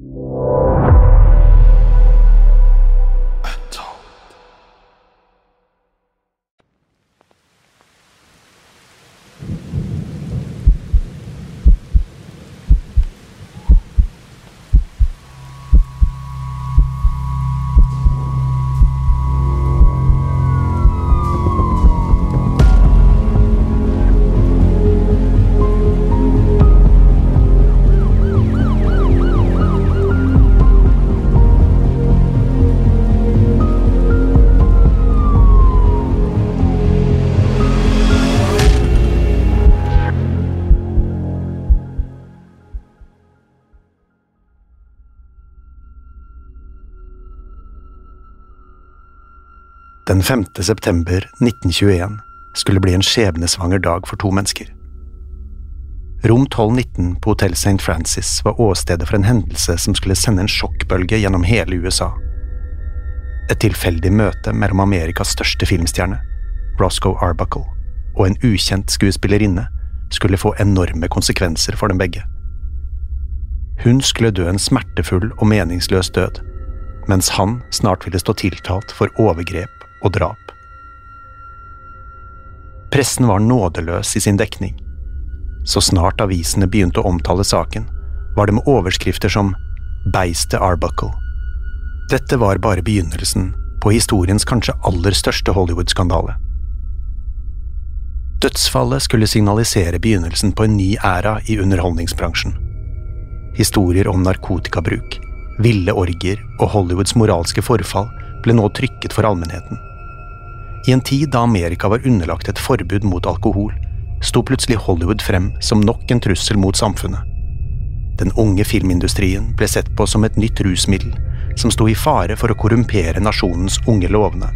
you. Den 5. september 1921 skulle bli en skjebnesvanger dag for to mennesker. Rom 1219 på Hotell St. Francis var åstedet for en hendelse som skulle sende en sjokkbølge gjennom hele USA. Et tilfeldig møte mellom Amerikas største filmstjerne, Roscoe Arbuckle, og en ukjent skuespillerinne skulle få enorme konsekvenser for dem begge. Hun skulle dø en smertefull og meningsløs død, mens han snart ville stå tiltalt for overgrep og drap. Pressen var nådeløs i sin dekning. Så snart avisene begynte å omtale saken, var det med overskrifter som Beistet Arbuckle. Dette var bare begynnelsen på historiens kanskje aller største Hollywood-skandale. Dødsfallet skulle signalisere begynnelsen på en ny æra i underholdningsbransjen. Historier om narkotikabruk, ville orgier og Hollywoods moralske forfall ble nå trykket for allmennheten. I en tid da Amerika var underlagt et forbud mot alkohol, sto plutselig Hollywood frem som nok en trussel mot samfunnet. Den unge filmindustrien ble sett på som et nytt rusmiddel som sto i fare for å korrumpere nasjonens unge lovende.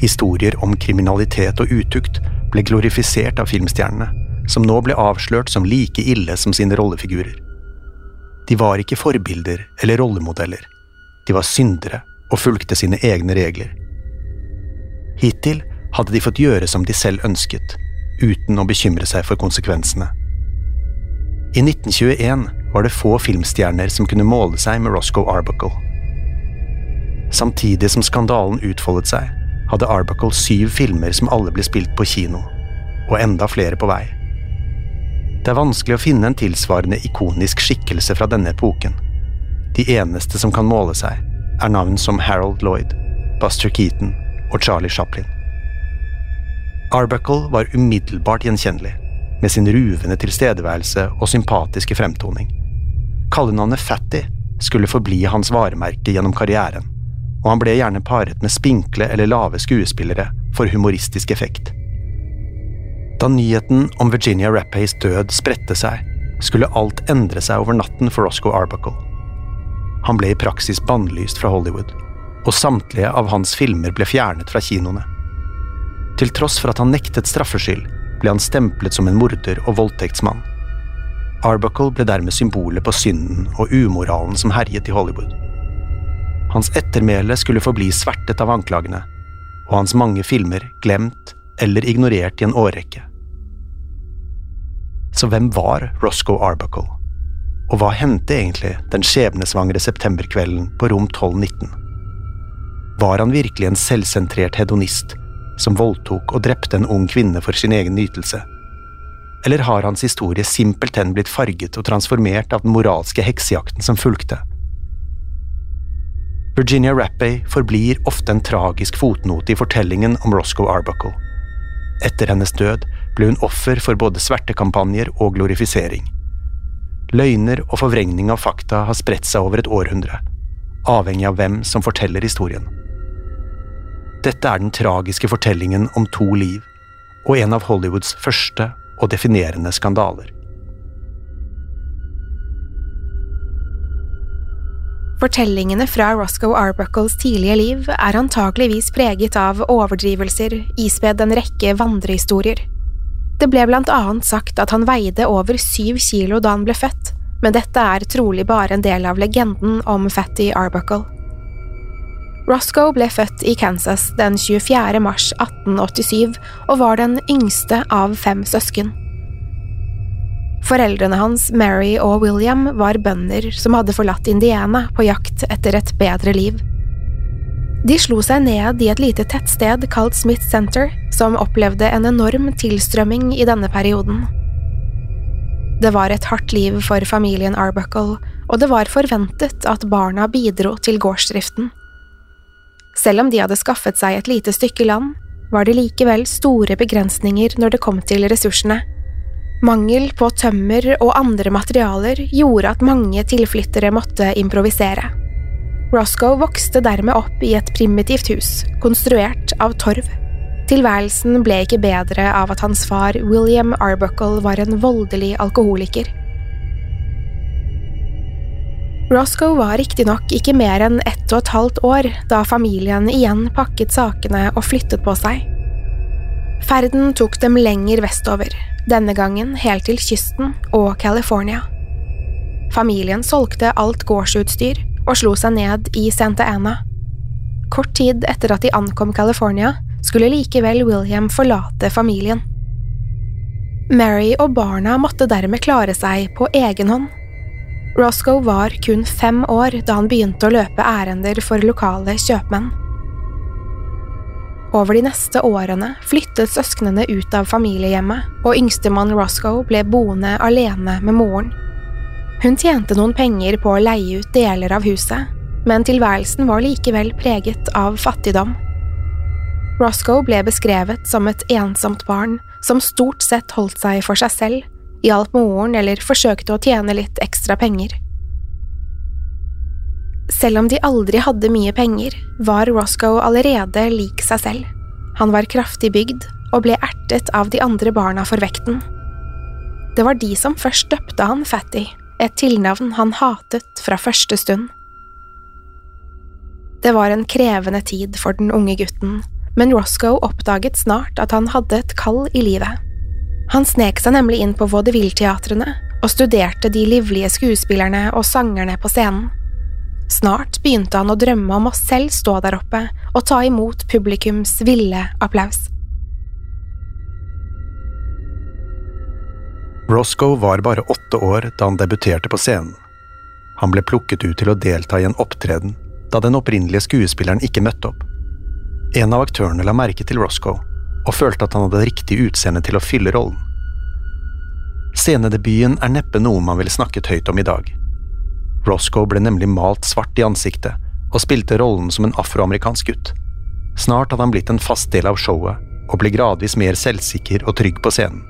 Historier om kriminalitet og utukt ble glorifisert av filmstjernene, som nå ble avslørt som like ille som sine rollefigurer. De var ikke forbilder eller rollemodeller. De var syndere og fulgte sine egne regler. Hittil hadde de fått gjøre som de selv ønsket, uten å bekymre seg for konsekvensene. I 1921 var det få filmstjerner som kunne måle seg med Roscoe Arbuckle. Samtidig som skandalen utfoldet seg, hadde Arbuckle syv filmer som alle ble spilt på kino, og enda flere på vei. Det er vanskelig å finne en tilsvarende ikonisk skikkelse fra denne epoken. De eneste som kan måle seg, er navn som Harold Lloyd, Buster Keaton og Charlie Chaplin. Arbuckle var umiddelbart gjenkjennelig, med sin ruvende tilstedeværelse og sympatiske fremtoning. Kallenavnet Fatty skulle forbli hans varemerke gjennom karrieren, og han ble gjerne paret med spinkle eller lave skuespillere for humoristisk effekt. Da nyheten om Virginia Rappays død spredte seg, skulle alt endre seg over natten for Roscoe Arbuckle. Han ble i praksis bannlyst fra Hollywood, og samtlige av hans filmer ble fjernet fra kinoene. Til tross for at han nektet straffskyld, ble han stemplet som en morder og voldtektsmann. Arbuckle ble dermed symbolet på synden og umoralen som herjet i Hollywood. Hans ettermæle skulle forbli svertet av anklagene, og hans mange filmer glemt eller ignorert i en årrekke. Så hvem var Roscoe Arbuckle? Og hva hendte egentlig den skjebnesvangre septemberkvelden på rom 1219? Var han virkelig en selvsentrert hedonist som voldtok og drepte en ung kvinne for sin egen nytelse? Eller har hans historie simpelthen blitt farget og transformert av den moralske heksejakten som fulgte? Virginia Rappay forblir ofte en tragisk fotnote i fortellingen om Roscoe Arbuckle. Etter hennes død ble hun offer for både svertekampanjer og glorifisering. Løgner og forvrengning av fakta har spredt seg over et århundre, avhengig av hvem som forteller historien. Dette er den tragiske fortellingen om to liv, og en av Hollywoods første og definerende skandaler. Fortellingene fra Roscoe Arbuckles tidlige liv er antageligvis preget av overdrivelser, ispedd en rekke vandrehistorier. Det ble blant annet sagt at han veide over syv kilo da han ble født, men dette er trolig bare en del av legenden om Fatty Arbuckle. Roscoe ble født i Kansas den 24. mars 1887 og var den yngste av fem søsken. Foreldrene hans, Mary og William, var bønder som hadde forlatt Indiana på jakt etter et bedre liv. De slo seg ned i et lite tettsted kalt Smith Center, som opplevde en enorm tilstrømming i denne perioden. Det var et hardt liv for familien Arbuckle, og det var forventet at barna bidro til gårdsdriften. Selv om de hadde skaffet seg et lite stykke land, var det likevel store begrensninger når det kom til ressursene. Mangel på tømmer og andre materialer gjorde at mange tilflyttere måtte improvisere. Roscoe vokste dermed opp i et primitivt hus, konstruert av torv. Tilværelsen ble ikke bedre av at hans far William Arbuckle var en voldelig alkoholiker. Roscoe var riktignok ikke mer enn ett og et halvt år da familien igjen pakket sakene og flyttet på seg. Ferden tok dem lenger vestover, denne gangen helt til kysten og California. Familien solgte alt gårdsutstyr og slo seg ned i Santa Ana. Kort tid etter at de ankom California, skulle likevel William forlate familien. Mary og barna måtte dermed klare seg på egen hånd Roscoe var kun fem år da han begynte å løpe ærender for lokale kjøpmenn. Over de neste årene flyttet søsknene ut av familiehjemmet, og yngstemann Roscoe ble boende alene med moren. Hun tjente noen penger på å leie ut deler av huset, men tilværelsen var likevel preget av fattigdom. Roscoe ble beskrevet som et ensomt barn som stort sett holdt seg for seg selv hjalp moren eller forsøkte å tjene litt ekstra penger. Selv om de aldri hadde mye penger, var Roscoe allerede lik seg selv. Han var kraftig bygd og ble ertet av de andre barna for vekten. Det var de som først døpte han Fatty, et tilnavn han hatet fra første stund. Det var en krevende tid for den unge gutten, men Roscoe oppdaget snart at han hadde et kall i livet. Han snek seg nemlig inn på vaudeville-teatrene og studerte de livlige skuespillerne og sangerne på scenen. Snart begynte han å drømme om å selv stå der oppe og ta imot publikums ville applaus. Roscoe var bare åtte år da han debuterte på scenen. Han ble plukket ut til å delta i en opptreden da den opprinnelige skuespilleren ikke møtte opp. En av aktørene la merke til Roscoe og følte at han hadde riktig utseende til å fylle rollen. Scenedebuten er neppe noe man ville snakket høyt om i dag. Roscoe ble nemlig malt svart i ansiktet og spilte rollen som en afroamerikansk gutt. Snart hadde han blitt en fast del av showet og ble gradvis mer selvsikker og trygg på scenen.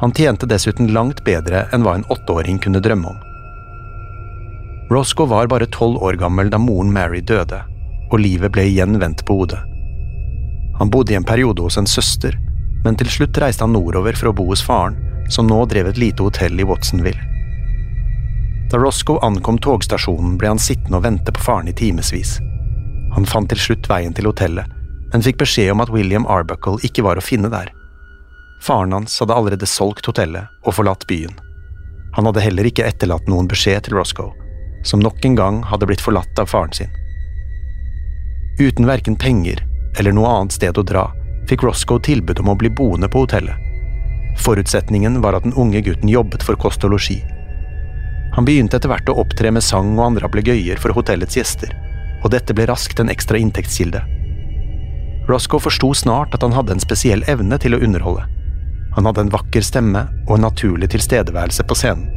Han tjente dessuten langt bedre enn hva en åtteåring kunne drømme om. Roscoe var bare tolv år gammel da moren Mary døde, og livet ble igjen vendt på hodet. Han bodde i en periode hos en søster, men til slutt reiste han nordover for å bo hos faren, som nå drev et lite hotell i Watsonville. Da Roscoe ankom togstasjonen, ble han sittende og vente på faren i timevis. Han fant til slutt veien til hotellet, men fikk beskjed om at William Arbuckle ikke var å finne der. Faren hans hadde allerede solgt hotellet og forlatt byen. Han hadde heller ikke etterlatt noen beskjed til Roscoe, som nok en gang hadde blitt forlatt av faren sin. Uten verken penger eller noe annet sted å dra, fikk Roscoe tilbud om å bli boende på hotellet. Forutsetningen var at den unge gutten jobbet for kost og losji. Han begynte etter hvert å opptre med sang og andre ablegøyer for hotellets gjester, og dette ble raskt en ekstra inntektskilde. Roscoe forsto snart at han hadde en spesiell evne til å underholde. Han hadde en vakker stemme og en naturlig tilstedeværelse på scenen.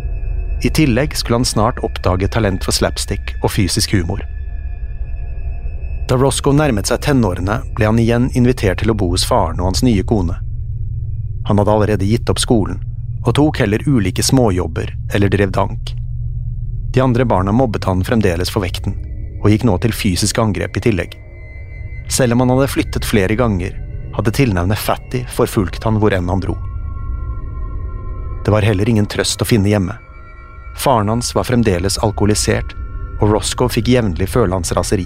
I tillegg skulle han snart oppdage talent for slapstick og fysisk humor. Da Roscoe nærmet seg tenårene, ble han igjen invitert til å bo hos faren og hans nye kone. Han hadde allerede gitt opp skolen, og tok heller ulike småjobber eller drev dank. De andre barna mobbet han fremdeles for vekten, og gikk nå til fysisk angrep i tillegg. Selv om han hadde flyttet flere ganger, hadde tilnavnet Fatty forfulgt han hvor enn han dro. Det var heller ingen trøst å finne hjemme. Faren hans var fremdeles alkoholisert, og Roscoe fikk jevnlig føle hans raseri.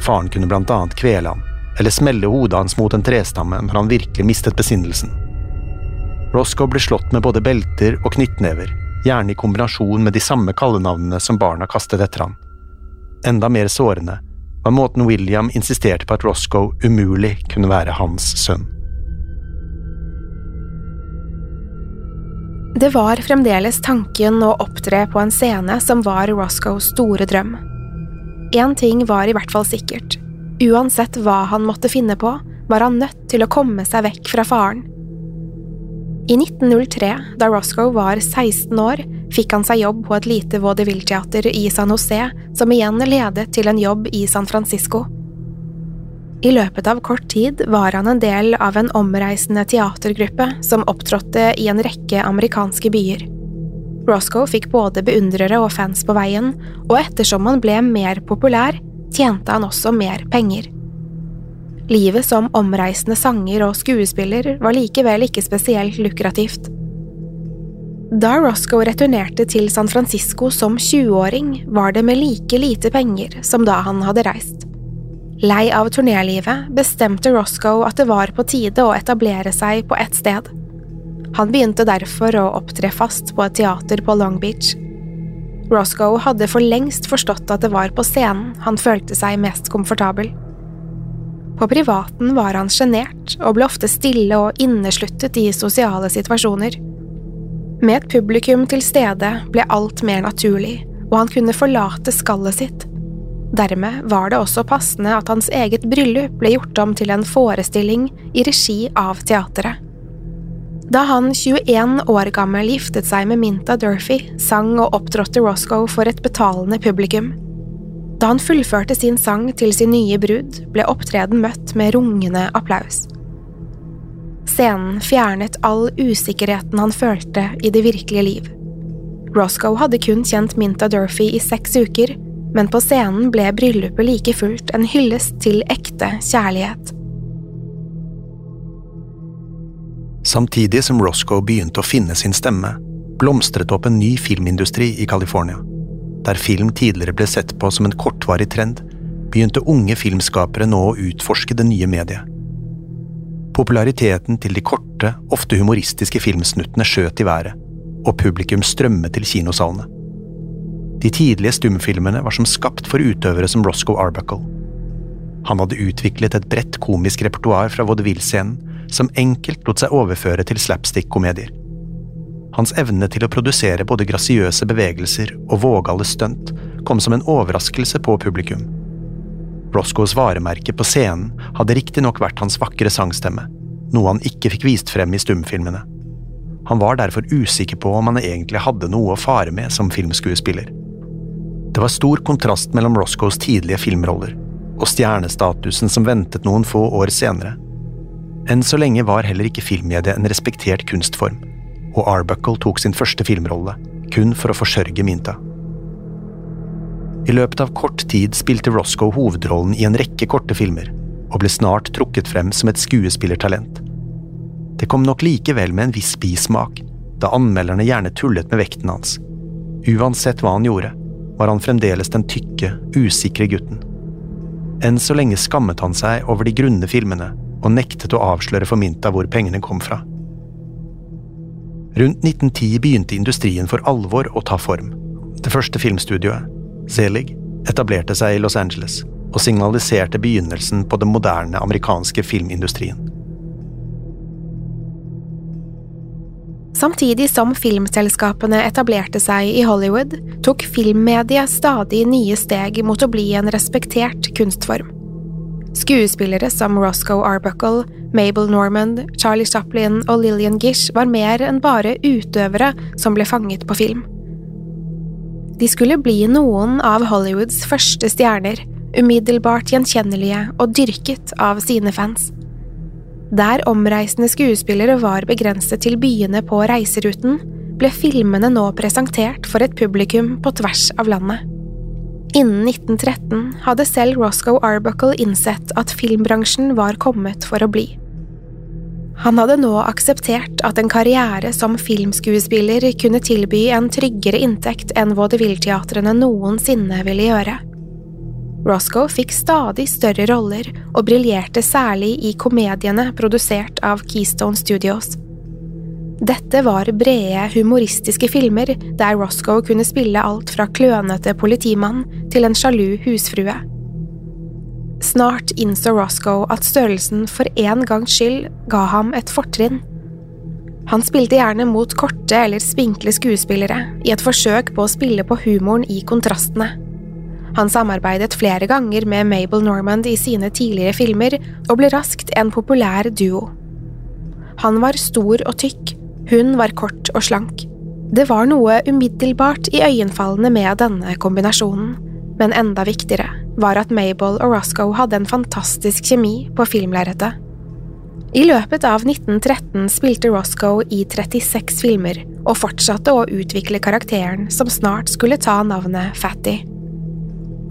Faren kunne blant annet kvele ham, eller smelle hodet hans mot en trestamme når han virkelig mistet besinnelsen. Roscoe ble slått med både belter og knyttnever, gjerne i kombinasjon med de samme kallenavnene som barna kastet etter han. Enda mer sårende var måten William insisterte på at Roscoe umulig kunne være hans sønn. Det var fremdeles tanken å opptre på en scene som var Roscoes store drøm. Én ting var i hvert fall sikkert. Uansett hva han måtte finne på, var han nødt til å komme seg vekk fra faren. I 1903, da Roscoe var 16 år, fikk han seg jobb på et lite vaudeville-teater i San José, som igjen ledet til en jobb i San Francisco. I løpet av kort tid var han en del av en omreisende teatergruppe som opptrådte i en rekke amerikanske byer. Roscoe fikk både beundrere og fans på veien, og ettersom han ble mer populær, tjente han også mer penger. Livet som omreisende sanger og skuespiller var likevel ikke spesielt lukrativt. Da Roscoe returnerte til San Francisco som 20-åring, var det med like lite penger som da han hadde reist. Lei av turnélivet bestemte Roscoe at det var på tide å etablere seg på ett sted. Han begynte derfor å opptre fast på et teater på Long Beach. Roscoe hadde for lengst forstått at det var på scenen han følte seg mest komfortabel. På privaten var han sjenert og ble ofte stille og innesluttet i sosiale situasjoner. Med et publikum til stede ble alt mer naturlig, og han kunne forlate skallet sitt. Dermed var det også passende at hans eget bryllup ble gjort om til en forestilling i regi av teateret. Da han 21 år gammel giftet seg med Minta Durfee, sang og opptrådte Roscoe for et betalende publikum. Da han fullførte sin sang til sin nye brud, ble opptreden møtt med rungende applaus. Scenen fjernet all usikkerheten han følte i det virkelige liv. Roscoe hadde kun kjent Minta Durfee i seks uker, men på scenen ble bryllupet like fullt en hyllest til ekte kjærlighet. Samtidig som Roscoe begynte å finne sin stemme, blomstret opp en ny filmindustri i California. Der film tidligere ble sett på som en kortvarig trend, begynte unge filmskapere nå å utforske det nye mediet. Populariteten til de korte, ofte humoristiske filmsnuttene skjøt i været, og publikum strømmet til kinosalene. De tidlige stumfilmene var som skapt for utøvere som Roscoe Arbuckle. Han hadde utviklet et bredt komisk repertoar fra vaudeville-scenen som enkelt lot seg overføre til slapstick-komedier. Hans evne til å produsere både grasiøse bevegelser og vågale stunt kom som en overraskelse på publikum. Roscoes varemerke på scenen hadde riktignok vært hans vakre sangstemme, noe han ikke fikk vist frem i stumfilmene. Han var derfor usikker på om han egentlig hadde noe å fare med som filmskuespiller. Det var stor kontrast mellom Roscoes tidlige filmroller og stjernestatusen som ventet noen få år senere. Enn så lenge var heller ikke filmmediet en respektert kunstform og Arbuckle tok sin første filmrolle, kun for å forsørge Minta. I løpet av kort tid spilte Roscoe hovedrollen i en rekke korte filmer, og ble snart trukket frem som et skuespillertalent. Det kom nok likevel med en viss bismak, da anmelderne gjerne tullet med vekten hans. Uansett hva han gjorde, var han fremdeles den tykke, usikre gutten. Enn så lenge skammet han seg over de grunne filmene og nektet å avsløre for Minta hvor pengene kom fra. Rundt 1910 begynte industrien for alvor å ta form. Det første filmstudioet, Zelig, etablerte seg i Los Angeles og signaliserte begynnelsen på den moderne amerikanske filmindustrien. Samtidig som filmselskapene etablerte seg i Hollywood, tok filmmediet stadig nye steg mot å bli en respektert kunstform. Skuespillere som Roscoe Arbuckle, Mabel Normand, Charlie Chaplin og Lillian Gish var mer enn bare utøvere som ble fanget på film. De skulle bli noen av Hollywoods første stjerner, umiddelbart gjenkjennelige og dyrket av sine fans. Der omreisende skuespillere var begrenset til byene på reiseruten, ble filmene nå presentert for et publikum på tvers av landet. Innen 1913 hadde selv Roscoe Arbuckle innsett at filmbransjen var kommet for å bli. Han hadde nå akseptert at en karriere som filmskuespiller kunne tilby en tryggere inntekt enn vaudeville-teatrene noensinne ville gjøre. Roscoe fikk stadig større roller og briljerte særlig i komediene produsert av Keystone Studios. Dette var brede, humoristiske filmer der Roscoe kunne spille alt fra klønete politimann til en sjalu husfrue. Snart innså Roscoe at størrelsen for en gangs skyld ga ham et fortrinn. Han spilte gjerne mot korte eller spinkle skuespillere, i et forsøk på å spille på humoren i kontrastene. Han samarbeidet flere ganger med Mabel Normand i sine tidligere filmer, og ble raskt en populær duo. Han var stor og tykk, hun var kort og slank. Det var noe umiddelbart iøynefallende med denne kombinasjonen, men enda viktigere var at Mabel og Roscoe hadde en fantastisk kjemi på filmlerretet. I løpet av 1913 spilte Roscoe i 36 filmer og fortsatte å utvikle karakteren som snart skulle ta navnet Fatty.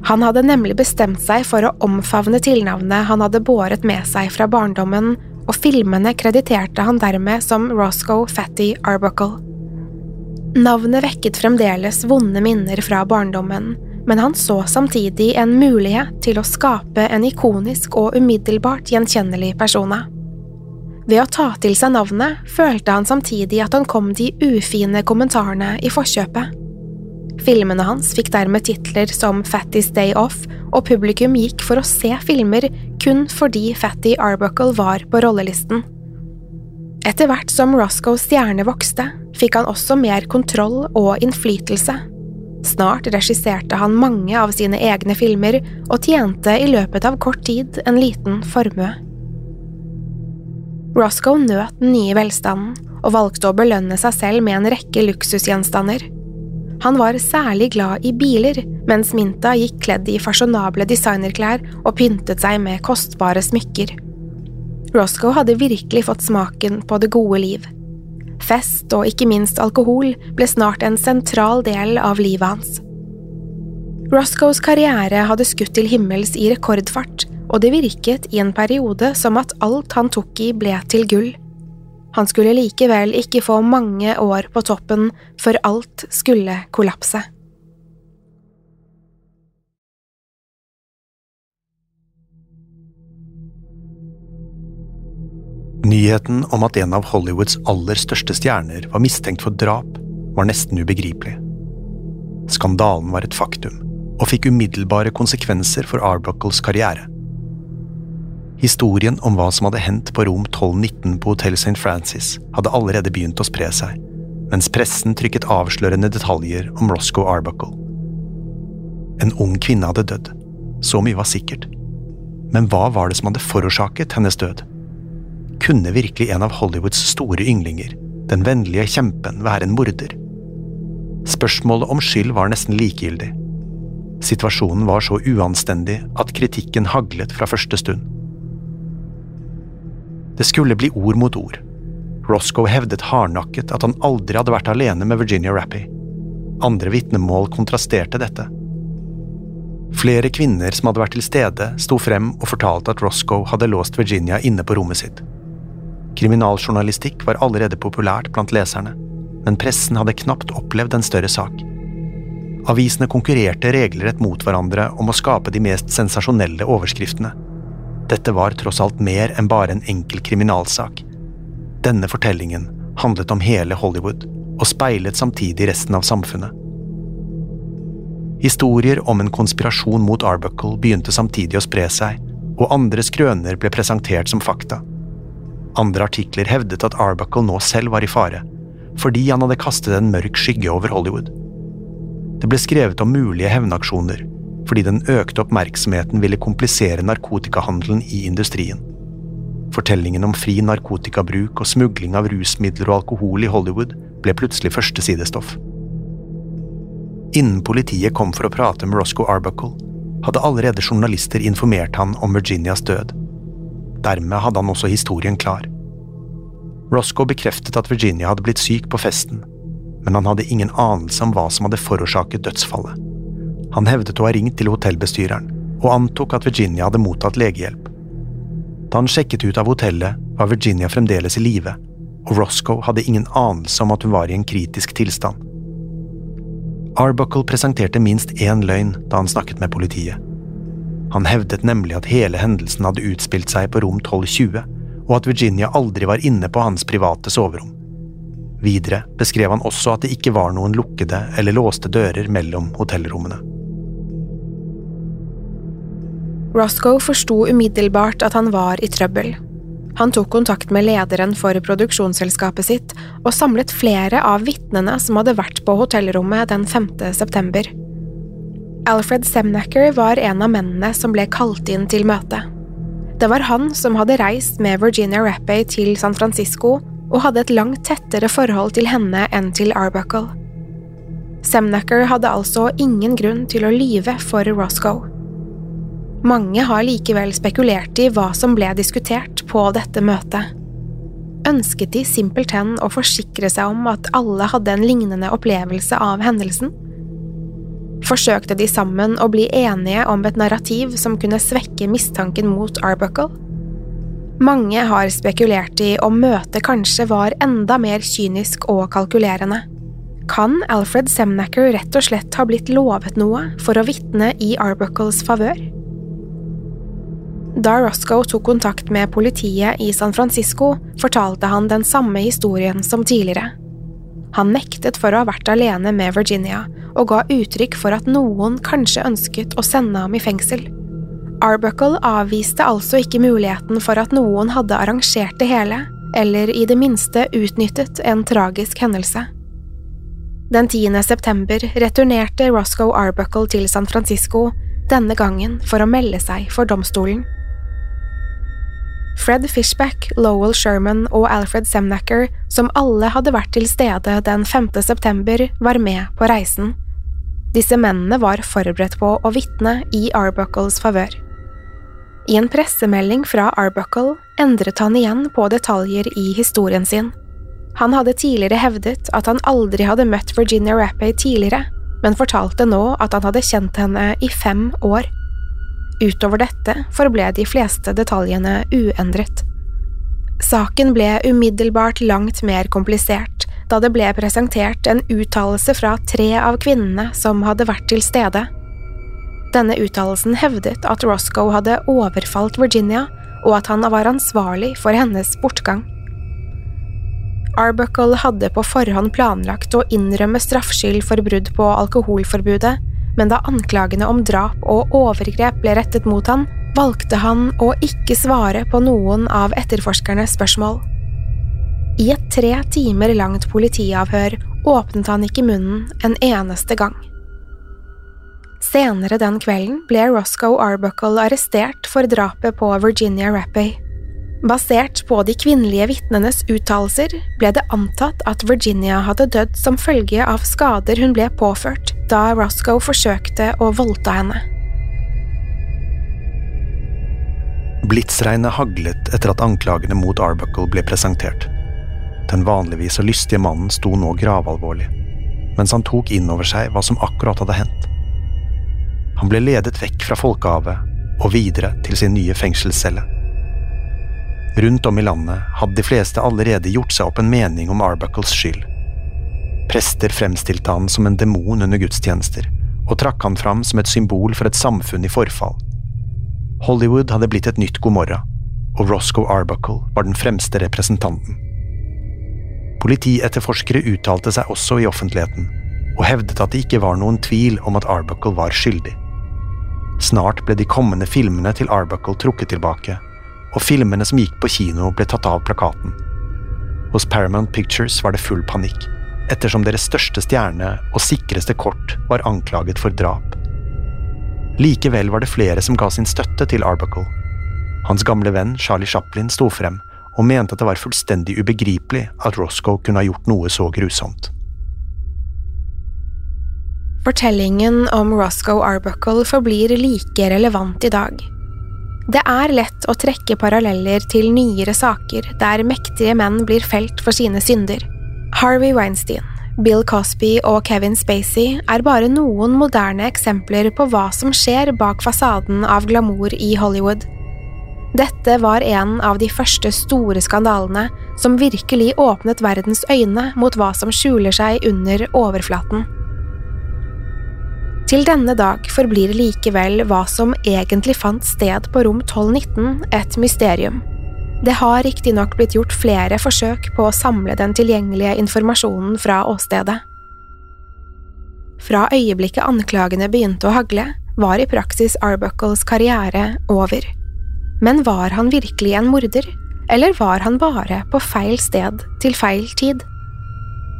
Han hadde nemlig bestemt seg for å omfavne tilnavnet han hadde båret med seg fra barndommen og filmene krediterte han dermed som Roscoe Fatty Arbuckle. Navnet vekket fremdeles vonde minner fra barndommen, men han så samtidig en mulighet til å skape en ikonisk og umiddelbart gjenkjennelig persona. Ved å ta til seg navnet følte han samtidig at han kom de ufine kommentarene i forkjøpet. Filmene hans fikk dermed titler som Fatty's Day Off, og publikum gikk for å se filmer kun fordi Fatty Arbuckle var på rollelisten. Etter hvert som Roscoes stjerne vokste, fikk han også mer kontroll og innflytelse. Snart regisserte han mange av sine egne filmer og tjente i løpet av kort tid en liten formue. Roscoe nøt den nye velstanden og valgte å belønne seg selv med en rekke luksusgjenstander. Han var særlig glad i biler, mens Minta gikk kledd i fasjonable designerklær og pyntet seg med kostbare smykker. Roscoe hadde virkelig fått smaken på det gode liv. Fest og ikke minst alkohol ble snart en sentral del av livet hans. Roscoes karriere hadde skutt til himmels i rekordfart, og det virket i en periode som at alt han tok i ble til gull. Han skulle likevel ikke få mange år på toppen før alt skulle kollapse. Nyheten om at en av Hollywoods aller største stjerner var mistenkt for drap, var nesten ubegripelig. Skandalen var et faktum, og fikk umiddelbare konsekvenser for Arbuckles karriere. Historien om hva som hadde hendt på rom 1219 på Hotell St. Francis, hadde allerede begynt å spre seg, mens pressen trykket avslørende detaljer om Roscoe Arbuckle. En ung kvinne hadde dødd. Så mye var sikkert. Men hva var det som hadde forårsaket hennes død? Kunne virkelig en av Hollywoods store ynglinger, den vennlige kjempen, være en morder? Spørsmålet om skyld var nesten likegyldig. Situasjonen var så uanstendig at kritikken haglet fra første stund. Det skulle bli ord mot ord. Roscoe hevdet hardnakket at han aldri hadde vært alene med Virginia Rappy. Andre vitnemål kontrasterte dette. Flere kvinner som hadde vært til stede, sto frem og fortalte at Roscoe hadde låst Virginia inne på rommet sitt. Kriminaljournalistikk var allerede populært blant leserne, men pressen hadde knapt opplevd en større sak. Avisene konkurrerte regelrett mot hverandre om å skape de mest sensasjonelle overskriftene. Dette var tross alt mer enn bare en enkel kriminalsak. Denne fortellingen handlet om hele Hollywood og speilet samtidig resten av samfunnet. Historier om en konspirasjon mot Arbuckle begynte samtidig å spre seg, og andre skrøner ble presentert som fakta. Andre artikler hevdet at Arbuckle nå selv var i fare, fordi han hadde kastet en mørk skygge over Hollywood. Det ble skrevet om mulige hevnaksjoner, fordi den økte oppmerksomheten ville komplisere narkotikahandelen i industrien. Fortellingen om fri narkotikabruk og smugling av rusmidler og alkohol i Hollywood ble plutselig førstesidestoff. Innen politiet kom for å prate med Roscoe Arbuckle, hadde allerede journalister informert han om Virginias død. Dermed hadde han også historien klar. Roscoe bekreftet at Virginia hadde blitt syk på festen, men han hadde ingen anelse om hva som hadde forårsaket dødsfallet. Han hevdet å ha ringt til hotellbestyreren, og antok at Virginia hadde mottatt legehjelp. Da han sjekket ut av hotellet, var Virginia fremdeles i live, og Roscoe hadde ingen anelse om at hun var i en kritisk tilstand. Arbuckle presenterte minst én løgn da han snakket med politiet. Han hevdet nemlig at hele hendelsen hadde utspilt seg på rom 1220, og at Virginia aldri var inne på hans private soverom. Videre beskrev han også at det ikke var noen lukkede eller låste dører mellom hotellrommene. Roscoe forsto umiddelbart at han var i trøbbel. Han tok kontakt med lederen for produksjonsselskapet sitt og samlet flere av vitnene som hadde vært på hotellrommet den 5. september. Alfred Semnacker var en av mennene som ble kalt inn til møtet. Det var han som hadde reist med Virginia Rappay til San Francisco og hadde et langt tettere forhold til henne enn til Arbuckle. Semnacker hadde altså ingen grunn til å lyve for Roscoe. Mange har likevel spekulert i hva som ble diskutert på dette møtet. Ønsket de simpelthen å forsikre seg om at alle hadde en lignende opplevelse av hendelsen? forsøkte de sammen å bli enige om et narrativ som kunne svekke mistanken mot Arbuckle. Mange har spekulert i om møtet kanskje var enda mer kynisk og kalkulerende. Kan Alfred Semnacker rett og slett ha blitt lovet noe for å vitne i Arbuckles favør? Da Roscoe tok kontakt med politiet i San Francisco, fortalte han den samme historien som tidligere. Han nektet for å ha vært alene med Virginia, og ga uttrykk for at noen kanskje ønsket å sende ham i fengsel. Arbuckle avviste altså ikke muligheten for at noen hadde arrangert det hele, eller i det minste utnyttet en tragisk hendelse. Den 10. september returnerte Roscoe Arbuckle til San Francisco, denne gangen for å melde seg for domstolen. Fred Fishback, Lowell Sherman og Alfred Semnacker, som alle hadde vært til stede den 5. september, var med på reisen. Disse mennene var forberedt på å vitne i Arbuckles favør. I en pressemelding fra Arbuckle endret han igjen på detaljer i historien sin. Han hadde tidligere hevdet at han aldri hadde møtt Virginia Rappay tidligere, men fortalte nå at han hadde kjent henne i fem år. Utover dette forble de fleste detaljene uendret. Saken ble umiddelbart langt mer komplisert da det ble presentert en uttalelse fra tre av kvinnene som hadde vært til stede. Denne uttalelsen hevdet at Roscoe hadde overfalt Virginia, og at han var ansvarlig for hennes bortgang. Arbuckle hadde på forhånd planlagt å innrømme straffskyld for brudd på alkoholforbudet, men da anklagene om drap og overgrep ble rettet mot han, valgte han å ikke svare på noen av etterforskernes spørsmål. I et tre timer langt politiavhør åpnet han ikke munnen en eneste gang. Senere den kvelden ble Roscoe Arbuckle arrestert for drapet på Virginia Rappay. Basert på de kvinnelige vitnenes uttalelser ble det antatt at Virginia hadde dødd som følge av skader hun ble påført da Roscoe forsøkte å voldta henne. Blitsregnet haglet etter at anklagene mot Arbuckle ble presentert. Den vanligvis så lystige mannen sto nå gravalvorlig, mens han tok inn over seg hva som akkurat hadde hendt. Han ble ledet vekk fra folkehavet og videre til sin nye fengselscelle. Rundt om i landet hadde de fleste allerede gjort seg opp en mening om Arbuckles skyld. Prester fremstilte han som en demon under gudstjenester, og trakk han fram som et symbol for et samfunn i forfall. Hollywood hadde blitt et nytt Gomorra, og Roscoe Arbuckle var den fremste representanten. Politietterforskere uttalte seg også i offentligheten, og hevdet at det ikke var noen tvil om at Arbuckle var skyldig. Snart ble de kommende filmene til Arbuckle trukket tilbake, og filmene som gikk på kino, ble tatt av plakaten. Hos Paramount Pictures var det full panikk, ettersom deres største stjerne og sikreste kort var anklaget for drap. Likevel var det flere som ga sin støtte til Arbuckle. Hans gamle venn Charlie Chaplin sto frem og mente at det var fullstendig ubegripelig at Roscoe kunne ha gjort noe så grusomt. Fortellingen om Roscoe Arbuckle forblir like relevant i dag. Det er lett å trekke paralleller til nyere saker der mektige menn blir felt for sine synder. Harvey Weinstein, Bill Cosby og Kevin Spacey er bare noen moderne eksempler på hva som skjer bak fasaden av glamour i Hollywood. Dette var en av de første store skandalene som virkelig åpnet verdens øyne mot hva som skjuler seg under overflaten. Til denne dag forblir likevel hva som egentlig fant sted på rom 1219 et mysterium. Det har riktignok blitt gjort flere forsøk på å samle den tilgjengelige informasjonen fra åstedet. Fra øyeblikket anklagene begynte å hagle, var i praksis Arbuckles karriere over. Men var han virkelig en morder, eller var han bare på feil sted til feil tid?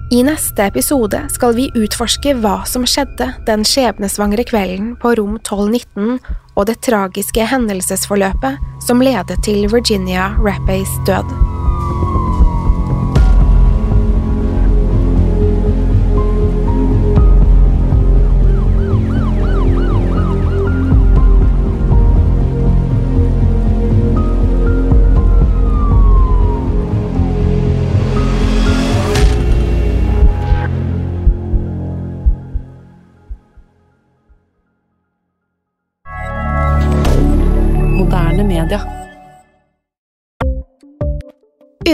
I neste episode skal vi utforske hva som skjedde den skjebnesvangre kvelden på rom 1219 og det tragiske hendelsesforløpet som ledet til Virginia Rappays død.